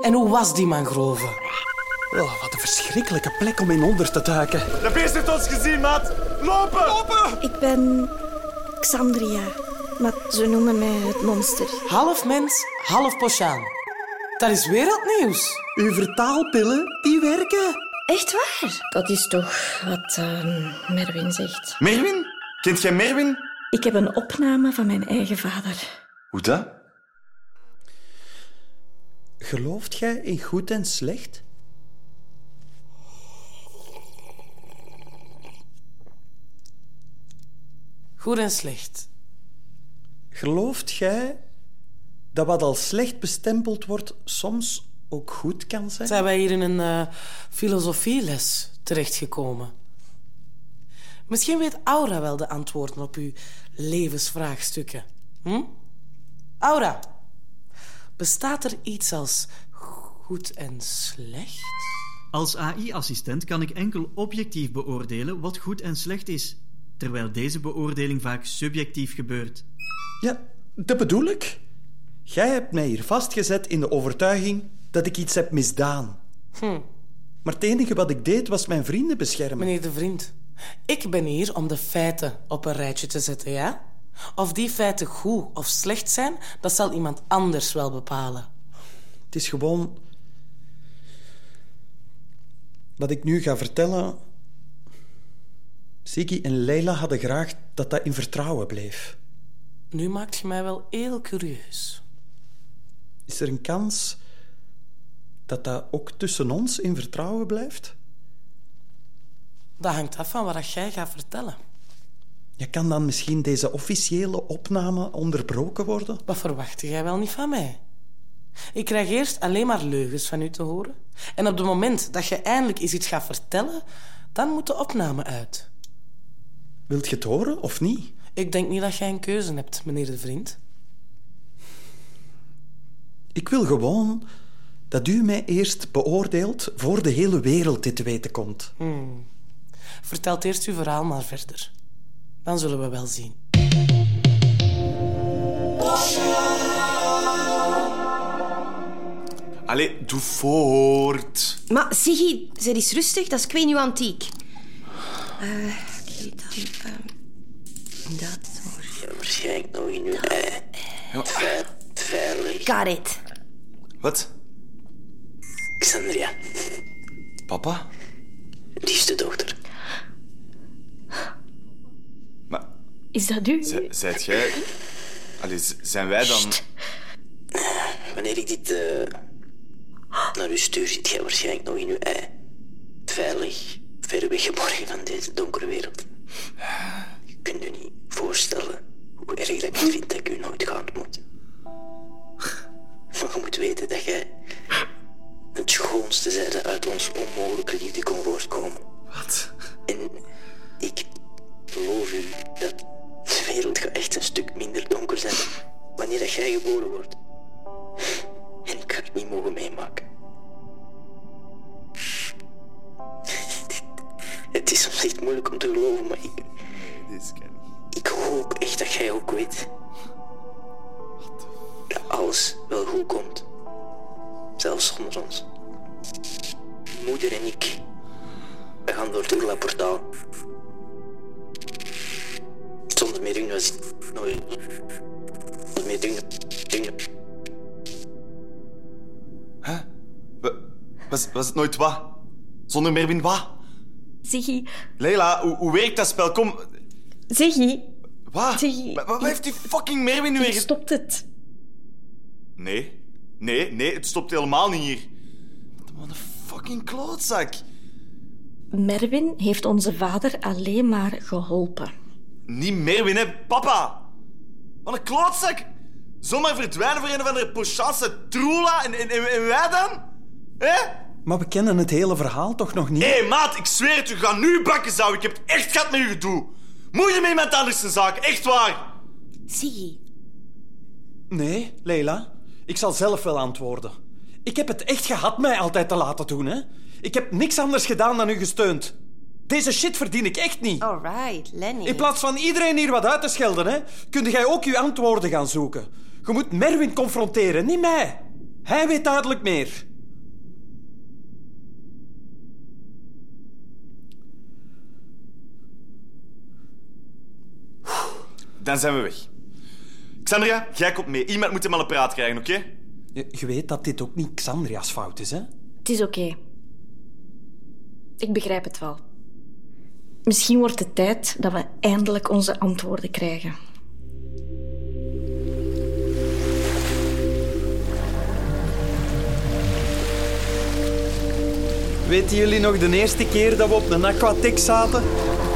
En hoe was die mangrove? Oh, wat een verschrikkelijke plek om in onder te duiken. De beest heeft ons gezien, maat. Lopen! Lopen! Ik ben Xandria, maar ze noemen mij het monster. Half mens, half Pochaan. Dat is wereldnieuws. Uw vertaalpillen, die werken. Echt waar? Dat is toch wat ehm, Merwin zegt. Merwin? Kent jij Merwin? Ik heb een opname van mijn eigen vader. Hoe dat? Gelooft jij in goed en slecht? Goed en slecht. Gelooft jij dat wat als slecht bestempeld wordt soms ook goed kan zijn? Zijn wij hier in een eh, filosofieles terechtgekomen? Misschien weet Aura wel de antwoorden op uw levensvraagstukken. Hm? Aura, bestaat er iets als goed en slecht? Als AI-assistent kan ik enkel objectief beoordelen wat goed en slecht is, terwijl deze beoordeling vaak subjectief gebeurt. Ja, dat bedoel ik. Jij hebt mij hier vastgezet in de overtuiging dat ik iets heb misdaan. Hm. Maar het enige wat ik deed was mijn vrienden beschermen. Meneer de vriend, ik ben hier om de feiten op een rijtje te zetten, ja? Of die feiten goed of slecht zijn, dat zal iemand anders wel bepalen. Het is gewoon... Wat ik nu ga vertellen... Siggy en Leila hadden graag dat dat in vertrouwen bleef. Nu maakt je mij wel heel curieus. Is er een kans dat dat ook tussen ons in vertrouwen blijft? Dat hangt af van wat jij gaat vertellen. Ja, kan dan misschien deze officiële opname onderbroken worden? Wat verwacht jij wel niet van mij? Ik krijg eerst alleen maar leugens van u te horen. En op het moment dat je eindelijk eens iets gaat vertellen, dan moet de opname uit. Wilt je het horen of niet? Ik denk niet dat jij een keuze hebt, meneer de vriend. Ik wil gewoon dat u mij eerst beoordeelt voor de hele wereld dit te weten komt. Hmm. Vertelt eerst uw verhaal maar verder. Dan zullen we wel zien. Allee, doe voort. Maar Siggy, zij is rustig, dat is kwee nu antiek. Eh, Oké, dan... ehm, dat hoor. Waarschijnlijk nog in uw ei. Ve- Veilig. Got it. Wat? Xandria, Papa? liefste dochter. Is dat u? z- zijt jij... Allee, zijn wij dan... Wanneer ik dit eh, naar u stuur, zit jij waarschijnlijk nog in uw ei. Veilig, ver weggeborgen van deze donkere wereld. Je kunt je niet voorstellen hoe erg dat ik het vind dat ik u nooit ga ontmoeten. Maar je moet weten dat jij het schoonste zijde uit ons onmogelijke liefde kon voortkomen. Wat? En ik beloof u dat wereld gaat echt een stuk minder donker zijn wanneer dat jij geboren wordt. En ik ga het niet mogen meemaken. Het is soms echt moeilijk om te geloven, maar ik, ik. ik hoop echt dat jij ook weet dat alles wel goed komt. Zelfs zonder ons. Moeder en ik, we gaan door het Urla-portaal. Zonder meer doen, doen. Hè? Wa- Was, was het nooit wat? Zonder Merwin wat? Siggy, Leila, hoe, hoe werkt dat spel? Kom... Siggy, Wat? Zie- Wat, wat heeft die fucking Merwin nu weer... stopt het. Nee. Nee, nee, het stopt helemaal niet hier. Wat een fucking klootzak. Merwin heeft onze vader alleen maar geholpen. Niet Merwin, hè. Papa. Wat een klootzak. Zomaar verdwijnen voor een of andere pochasse troela en, en, en, en wij dan? Hè? Maar we kennen het hele verhaal toch nog niet? Hé, hey, maat, ik zweer het, u gaat nu bakken zou. Ik heb het echt gehad met uw gedoe. Moet je met iemand anders zijn zaken, echt waar. Siggy, Nee, Leila. Ik zal zelf wel antwoorden. Ik heb het echt gehad mij altijd te laten doen, hè. Ik heb niks anders gedaan dan u gesteund. Deze shit verdien ik echt niet. alright, Lenny. In plaats van iedereen hier wat uit te schelden, hè, kun jij ook uw antwoorden gaan zoeken. Je moet Merwin confronteren, niet mij. Hij weet duidelijk meer. Dan zijn we weg. Xandria, jij komt mee. Iemand moet hem aan de praat krijgen, oké? Je, je weet dat dit ook niet Xandria's fout is, hè? Het is oké. Ik begrijp het wel. Misschien wordt het tijd dat we eindelijk onze antwoorden krijgen. Weten jullie nog de eerste keer dat we op een aquatic zaten?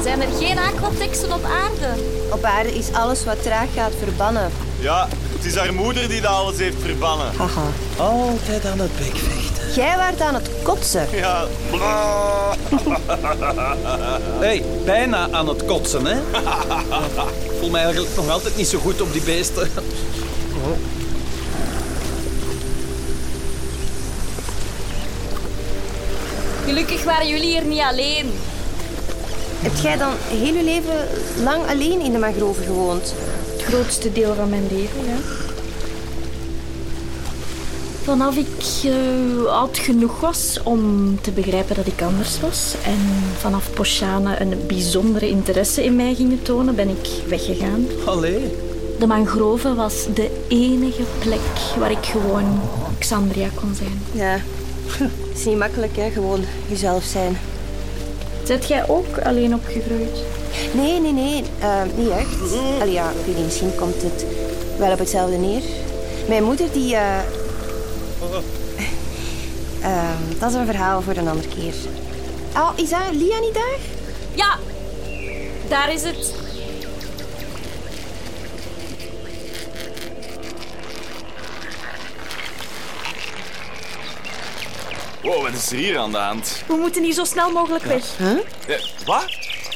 Zijn er geen aquatexen op aarde? Op aarde is alles wat traag gaat verbannen. Ja, het is haar moeder die dat alles heeft verbannen. Haha. Altijd aan het bekvechten. Jij waart aan het kotsen. Ja, bla. hey, bijna aan het kotsen, hè? Ik voel me eigenlijk nog altijd niet zo goed op die beesten. Gelukkig waren jullie hier niet alleen. Heb jij dan heel je leven lang alleen in de mangroven gewoond? Het grootste deel van mijn leven, ja. Vanaf ik eh, oud genoeg was om te begrijpen dat ik anders was en vanaf Pochane een bijzondere interesse in mij gingen tonen, ben ik weggegaan. Allee. De mangrove was de enige plek waar ik gewoon Xandria kon zijn. Ja. Het is niet makkelijk, hè? Gewoon jezelf zijn. Zet jij ook alleen opgegroeid? Nee, nee, nee. eh, niet echt. Allee, ja, misschien komt het wel op hetzelfde neer. Mijn moeder, die... eh, eh, dat is een verhaal voor een andere keer. Oh, is dat Lia niet daar? Ja, daar is het. Wow, wat is er hier aan de hand? We moeten hier zo snel mogelijk weg. Eh, wat?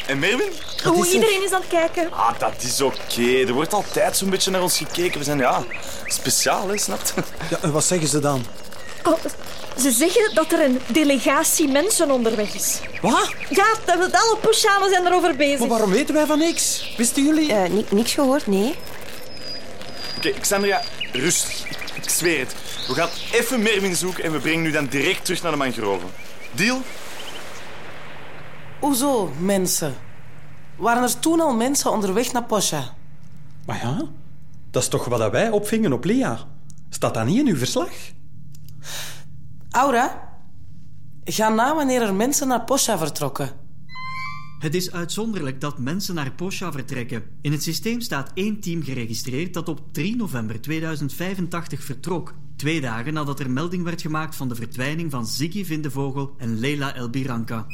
En Merwin? Oh, iedereen is aan het kijken. Ah, dat is oké. Er wordt altijd zo'n beetje naar ons gekeken. We zijn, ja, speciaal, hè, snapt? Ja, en wat zeggen ze dan? Oh, ze zeggen dat er een delegatie mensen onderweg is. Wat? Ja, dat alle Pochanen zijn erover bezig. Maar waarom weten wij van niks? Wisten jullie? Eh, ni- niks gehoord, nee. Oké, Xandria, rustig. Ik zweer het. We gaan even Merwin zoeken en we brengen u dan direct terug naar de mangroven. Deal? Hoezo, mensen? Waren er toen al mensen onderweg naar Posha? Maar ja, dat is toch wat wij opvingen op Lia. Staat dat niet in uw verslag? Aura, ga na wanneer er mensen naar Posha vertrokken. Het is uitzonderlijk dat mensen naar Posha vertrekken. In het systeem staat één team geregistreerd dat op 3 november 2085 vertrok. Twee dagen nadat er melding werd gemaakt van de verdwijning van Ziggy Vindevogel en Leila Elbiranka.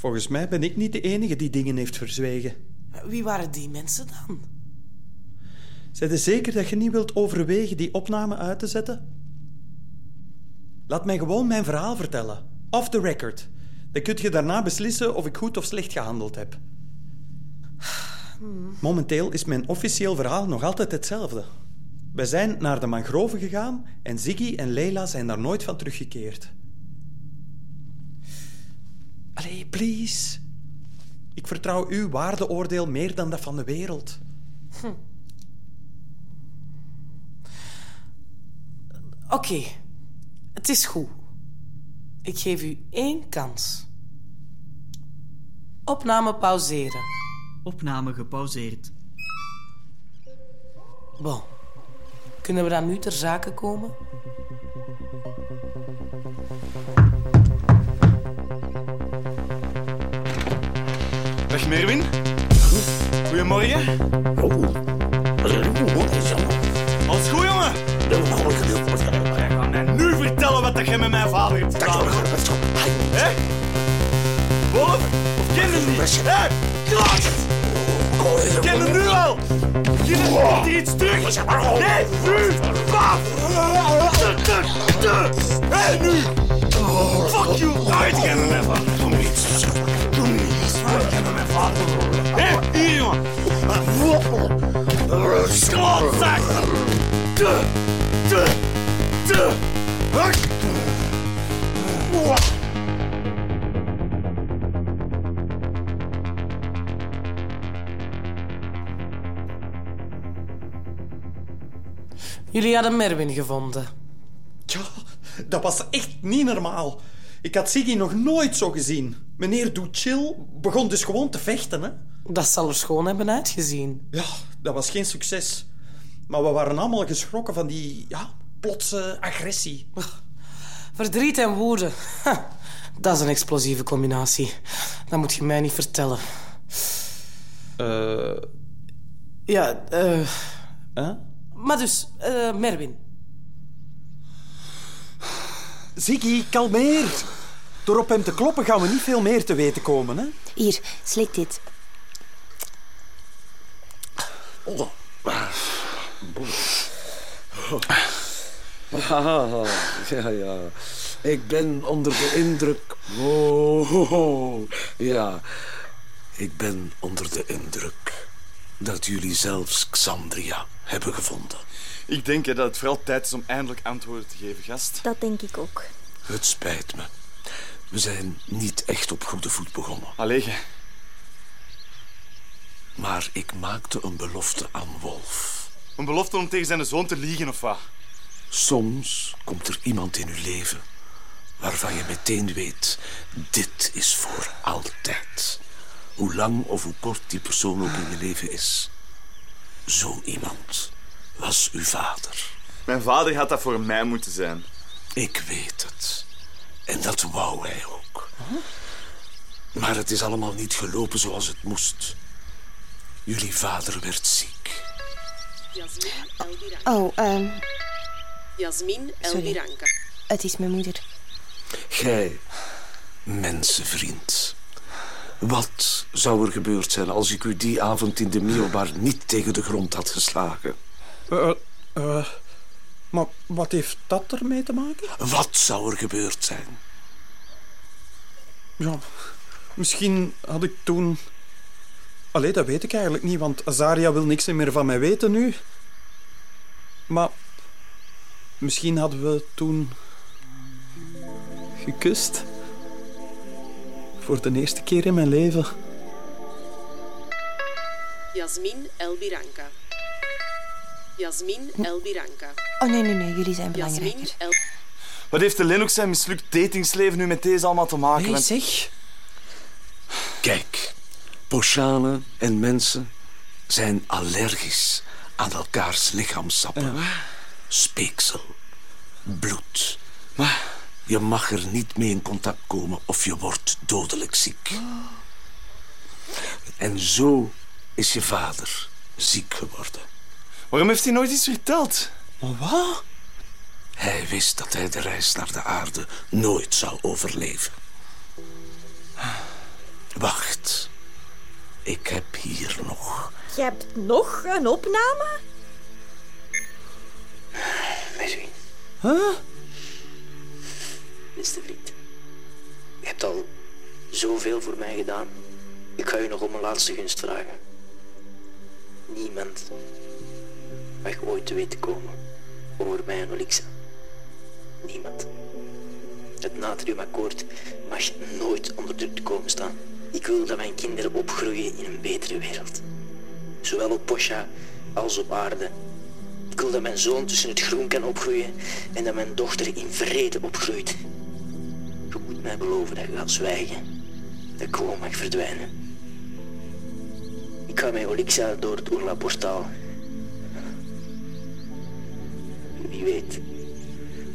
Volgens mij ben ik niet de enige die dingen heeft verzwegen. Wie waren die mensen dan? Zijn er zeker dat je niet wilt overwegen die opname uit te zetten? Laat mij gewoon mijn verhaal vertellen. Off the record. Dan kun je daarna beslissen of ik goed of slecht gehandeld heb. Momenteel is mijn officieel verhaal nog altijd hetzelfde. We zijn naar de mangroven gegaan en Ziggy en Leila zijn daar nooit van teruggekeerd. Allee, please. Ik vertrouw uw waardeoordeel meer dan dat van de wereld. Oké, het is goed. Ik geef u één kans. Opname pauzeren. Opname gepauzeerd. Bon. Kunnen we dan nu ter zake komen? Dag Merwin. Goedemorgen. Alles goed, jongen? Gaat mij nu vertellen wat jij met mijn vader hebt gedaan. Hé? Wolf? Of ken je hem niet? Hé? Klaas! Ik ken hem nu al! Er hier iets terug! Nee, nu! Wat? Hé, nu! Fuck you! Uit, vader! Kom niet! Kom niet! Jullie hadden Merwin gevonden. Dat was echt niet normaal. Ik had Siggy nog nooit zo gezien. Meneer Duchil begon dus gewoon te vechten, hè? Dat zal er schoon hebben uitgezien. Ja, dat was geen succes. Maar we waren allemaal geschrokken van die ja, plotse agressie. Verdriet en woede. Ha, dat is een explosieve combinatie. Dat moet je mij niet vertellen. Eh, Ja, eh... hè? Maar dus, eh, Merwin. Ziggy, kalmeer. Door op hem te kloppen gaan we niet veel meer te weten komen, hè? Hier, slik dit. Ah, ja, ja. Ik ben onder de indruk. Oh, oh, oh. Ja, ik ben onder de indruk dat jullie zelfs Xandria hebben gevonden. Ik denk hè, dat het vooral tijd is om eindelijk antwoorden te geven, gast. Dat denk ik ook. Het spijt me. We zijn niet echt op goede voet begonnen. Allee, Maar ik maakte een belofte aan Wolf. een belofte om tegen zijn zoon te liegen of wat? Soms komt er iemand in uw leven waarvan je meteen weet: dit is voor altijd. Hoe lang of hoe kort die persoon ook in je leven is. Zo iemand was uw vader. Mijn vader had dat voor mij moeten zijn. Ik weet het. En dat wou hij ook. Maar het is allemaal niet gelopen zoals het moest. Jullie vader werd ziek. Oh, ehm, Jasmin Sorry. Elviranka. het is mijn moeder. Gij, mensenvriend. Wat zou er gebeurd zijn als ik u die avond in de Miobar niet tegen de grond had geslagen? Eh, eh, maar wat heeft dat ermee te maken? Wat zou er gebeurd zijn? Ja, misschien had ik toen... Allee, dat weet ik eigenlijk niet, want Azaria wil niks meer van mij weten nu. Maar misschien hadden we toen gekust. Voor de eerste keer in mijn leven. Jasmin Elbiranka. Jasmin Elbiranka. Oh, nee, nee, nee, jullie zijn belangrijker. El... Wat heeft de Lennox zijn mislukt datingsleven nu met deze allemaal te maken? Nee, zeg. Kijk, Poshanen en mensen zijn allergisch aan elkaars lichaamsappen. Speeksel, bloed. Je mag er niet mee in contact komen of je wordt dodelijk ziek. En zo is je vader ziek geworden. Waarom heeft hij nooit iets verteld? Maar wat? Hij wist dat hij de reis naar de aarde nooit zou overleven. Wacht. Ik heb hier nog. Je hebt nog een opname? Meswin, Huh? beste vriend. Je hebt al zoveel voor mij gedaan. Ik ga je nog om een laatste gunst vragen. Niemand mag ooit te weten komen over mij Olixa. Niemand. Het natriumakkoord mag nooit onder druk komen staan. Ik wil dat mijn kinderen opgroeien in een betere wereld. Zowel op Posha als op aarde. Ik wil dat mijn zoon tussen het groen kan opgroeien en dat mijn dochter in vrede opgroeit. Je moet mij beloven dat je gaat zwijgen. Dat ik gewoon mag verdwijnen. Ik ga met Olixa door het Oerla-portaal. Wie weet,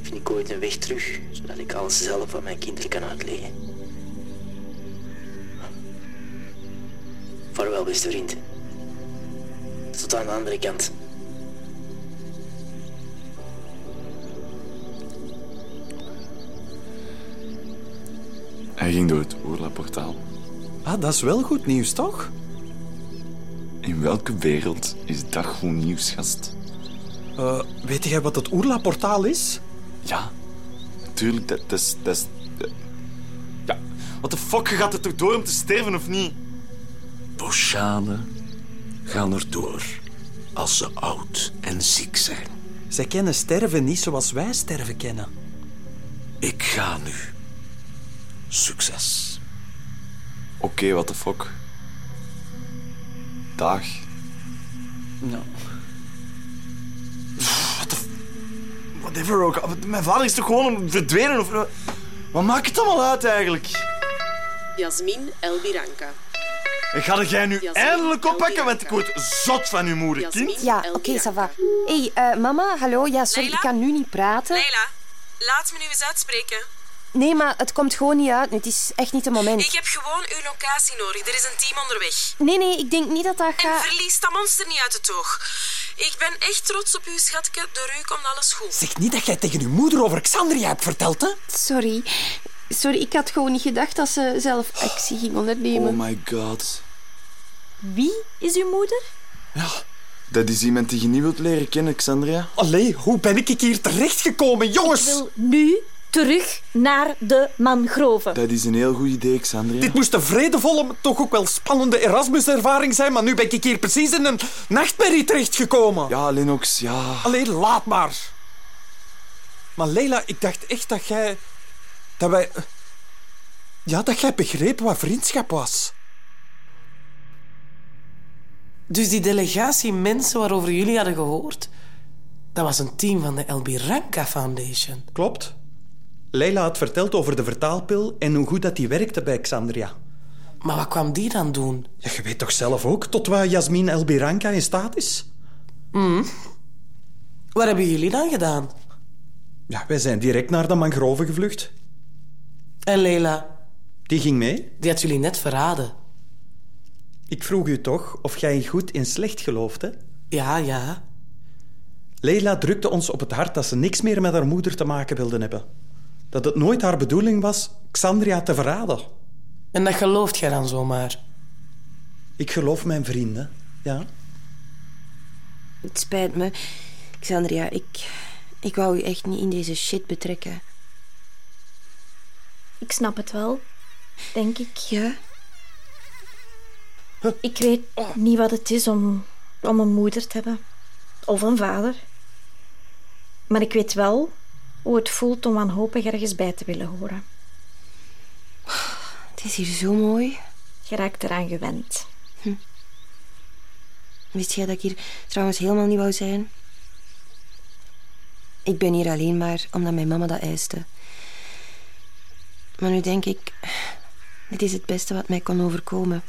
vind ik ooit een weg terug, zodat ik alles zelf aan mijn kinderen kan uitleggen. Vaarwel, beste vriend. Tot aan de andere kant. Hij ging door het Oerla-portaal. Ah, dat is wel goed nieuws, toch? In welke wereld is dat goed nieuws, gast? Eh, weet jij wat het Oerla-portaal is? Ja, natuurlijk, dat, dat is... Dat is eh, ja, wat de fuck, gaat er toch door om te sterven, of niet? Poshanen gaan er door als ze oud en ziek zijn. Zij kennen sterven niet zoals wij sterven kennen. Ik ga nu. Succes. Oké, what the fuck. Dag. Nou. Whatever ook. Mijn vader is toch gewoon verdwenen? Of... Wat maakt het allemaal uit eigenlijk? Jasmin Elbiranka. Ga jij nu Jasmin eindelijk oppakken, want ik word zot van uw moeder, Jasmin kind. Ja, oké, ça va. Hé, hey, eh, mama, hallo. Ja, sorry, Leila? ik kan nu niet praten. Leila, laat me nu eens uitspreken. Nee, maar het komt gewoon niet uit. Het is echt niet het moment. Ik heb gewoon uw locatie nodig. Er is een team onderweg. Nee, nee, ik denk niet dat dat En gaat... verlies dat monster niet uit het oog. Ik ben echt trots op u, schatje. Door u komt alles goed. Zeg niet dat jij tegen uw moeder over Xandria hebt verteld, hè? Sorry. Sorry, ik had gewoon niet gedacht dat ze zelf actie ging ondernemen. Oh my god. Wie is uw moeder? Dat is iemand die je niet wilt leren kennen, Xandria. Allee, hoe ben ik hier terechtgekomen, jongens? Ik wil nu terug naar de mangroven. Dat is een heel goed idee, Xandria. Dit moest een vredevolle, maar toch ook wel spannende Erasmus-ervaring zijn, maar nu ben ik hier precies in een nachtmerrie terechtgekomen. Ja, Lennox, ja. Allee, laat maar. Maar Leila, ik dacht echt dat jij... Dat wij... Ja, dat jij begreep wat vriendschap was. Dus die delegatie mensen waarover jullie hadden gehoord, dat was een team van de Elbiranka Foundation. Klopt. Leila had verteld over de vertaalpil en hoe goed dat die werkte bij Xandria. Maar wat kwam die dan doen? Ja, je weet toch zelf ook tot wat Jasmin Elbiranka in staat is? Wat hebben jullie dan gedaan? Ja, wij zijn direct naar de mangroven gevlucht. En Leila, Die ging mee. die had jullie net verraden. Ik vroeg u toch of jij in goed en slecht geloofde? Ja, ja. Leila drukte ons op het hart dat ze niks meer met haar moeder te maken wilde hebben. Dat het nooit haar bedoeling was Xandria te verraden. En dat gelooft jij dan zomaar? Ik geloof mijn vrienden, ja. Het spijt me. Xandria, ik, ik wou u echt niet in deze shit betrekken. Ik snap het wel, denk ik. Ja? Ik weet niet wat het is om, om een moeder te hebben. Of een vader. Maar ik weet wel hoe het voelt om wanhopig ergens bij te willen horen. Het is hier zo mooi. Je raakt eraan gewend. Wist jij dat ik hier trouwens helemaal niet wou zijn? Ik ben hier alleen maar omdat mijn mama dat eiste. Maar nu denk ik... Dit is het beste wat mij kon overkomen.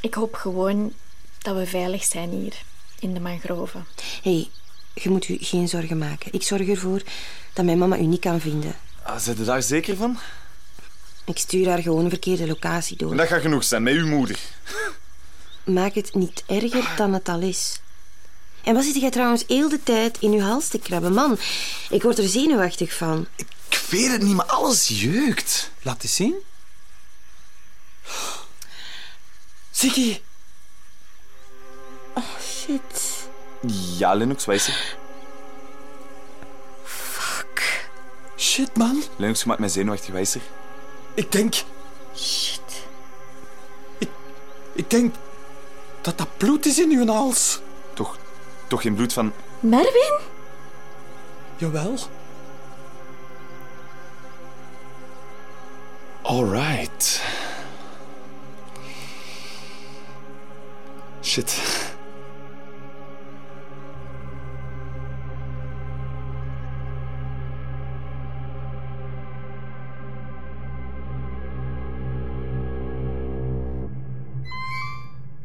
Ik hoop gewoon dat we veilig zijn hier, in de mangroven. Hé, hey, je moet u geen zorgen maken. Ik zorg ervoor dat mijn mama u niet kan vinden. Ah, je daar zeker van? Ik stuur haar gewoon een verkeerde locatie door. Dat gaat genoeg zijn, met uw moeder. Maak het niet erger dan het al is. En wat zit jij trouwens heel de tijd in uw hals te krabben? Man, ik word er zenuwachtig van. Ik weet het niet, maar alles jeukt. Laat eens zien. Ziggy, Shit. Ja, Lennox, wat is er? shit man. Lennox, je maakt mij zenuwachtig, is er? Ik denk... Shit. Ik, ik denk dat dat bloed is in uw hals. Toch, toch geen bloed van... Merwin? Jawel. All right. Shit.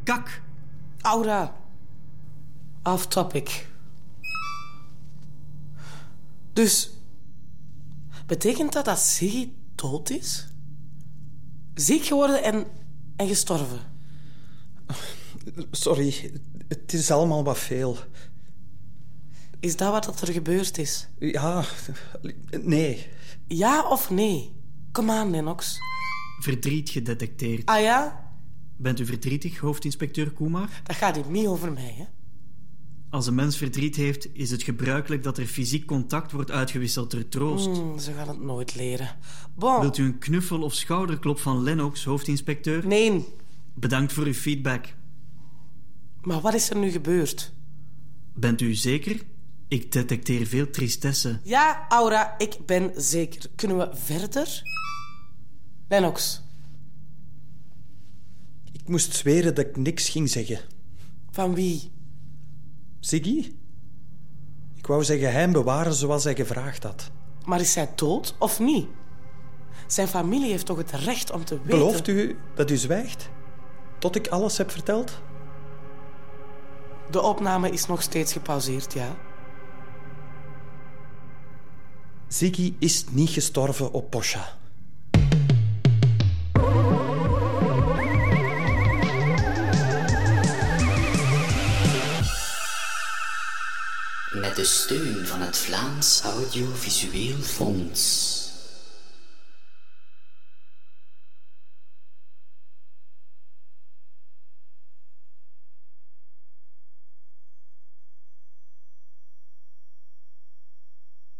Kak. Aura. Off topic. Dus, betekent dat dat Siggy dood is? Ziek geworden en, en gestorven? Sorry, het is allemaal wat veel. Is dat wat er gebeurd is? Ja, nee. Ja of nee? Kom aan, Lennox. Verdriet gedetecteerd. Ah ja? Bent u verdrietig, hoofdinspecteur Koemar? Dat gaat hier niet over mij, hè? Als een mens verdriet heeft, is het gebruikelijk dat er fysiek contact wordt uitgewisseld ter troost. Hmm, ze gaan het nooit leren. Bon. Wilt u een knuffel of schouderklop van Lennox, hoofdinspecteur? Nee, Bedankt voor uw feedback. maar wat is er nu gebeurd? Bent u zeker? Ik detecteer veel tristesse. Ja, Aura, ik ben zeker. Kunnen we verder? Lennox, Ik moest zweren dat ik niks ging zeggen. van wie? Ziggy? Ik wou zijn geheim bewaren zoals hij gevraagd had. Maar is hij dood of niet? Zijn familie heeft toch het recht om te weten... Belooft u dat u zwijgt? Tot ik alles heb verteld? De opname is nog steeds gepauzeerd, ja. Ziggy is niet gestorven op Posha. Met de steun van het Vlaams Audiovisueel Fonds.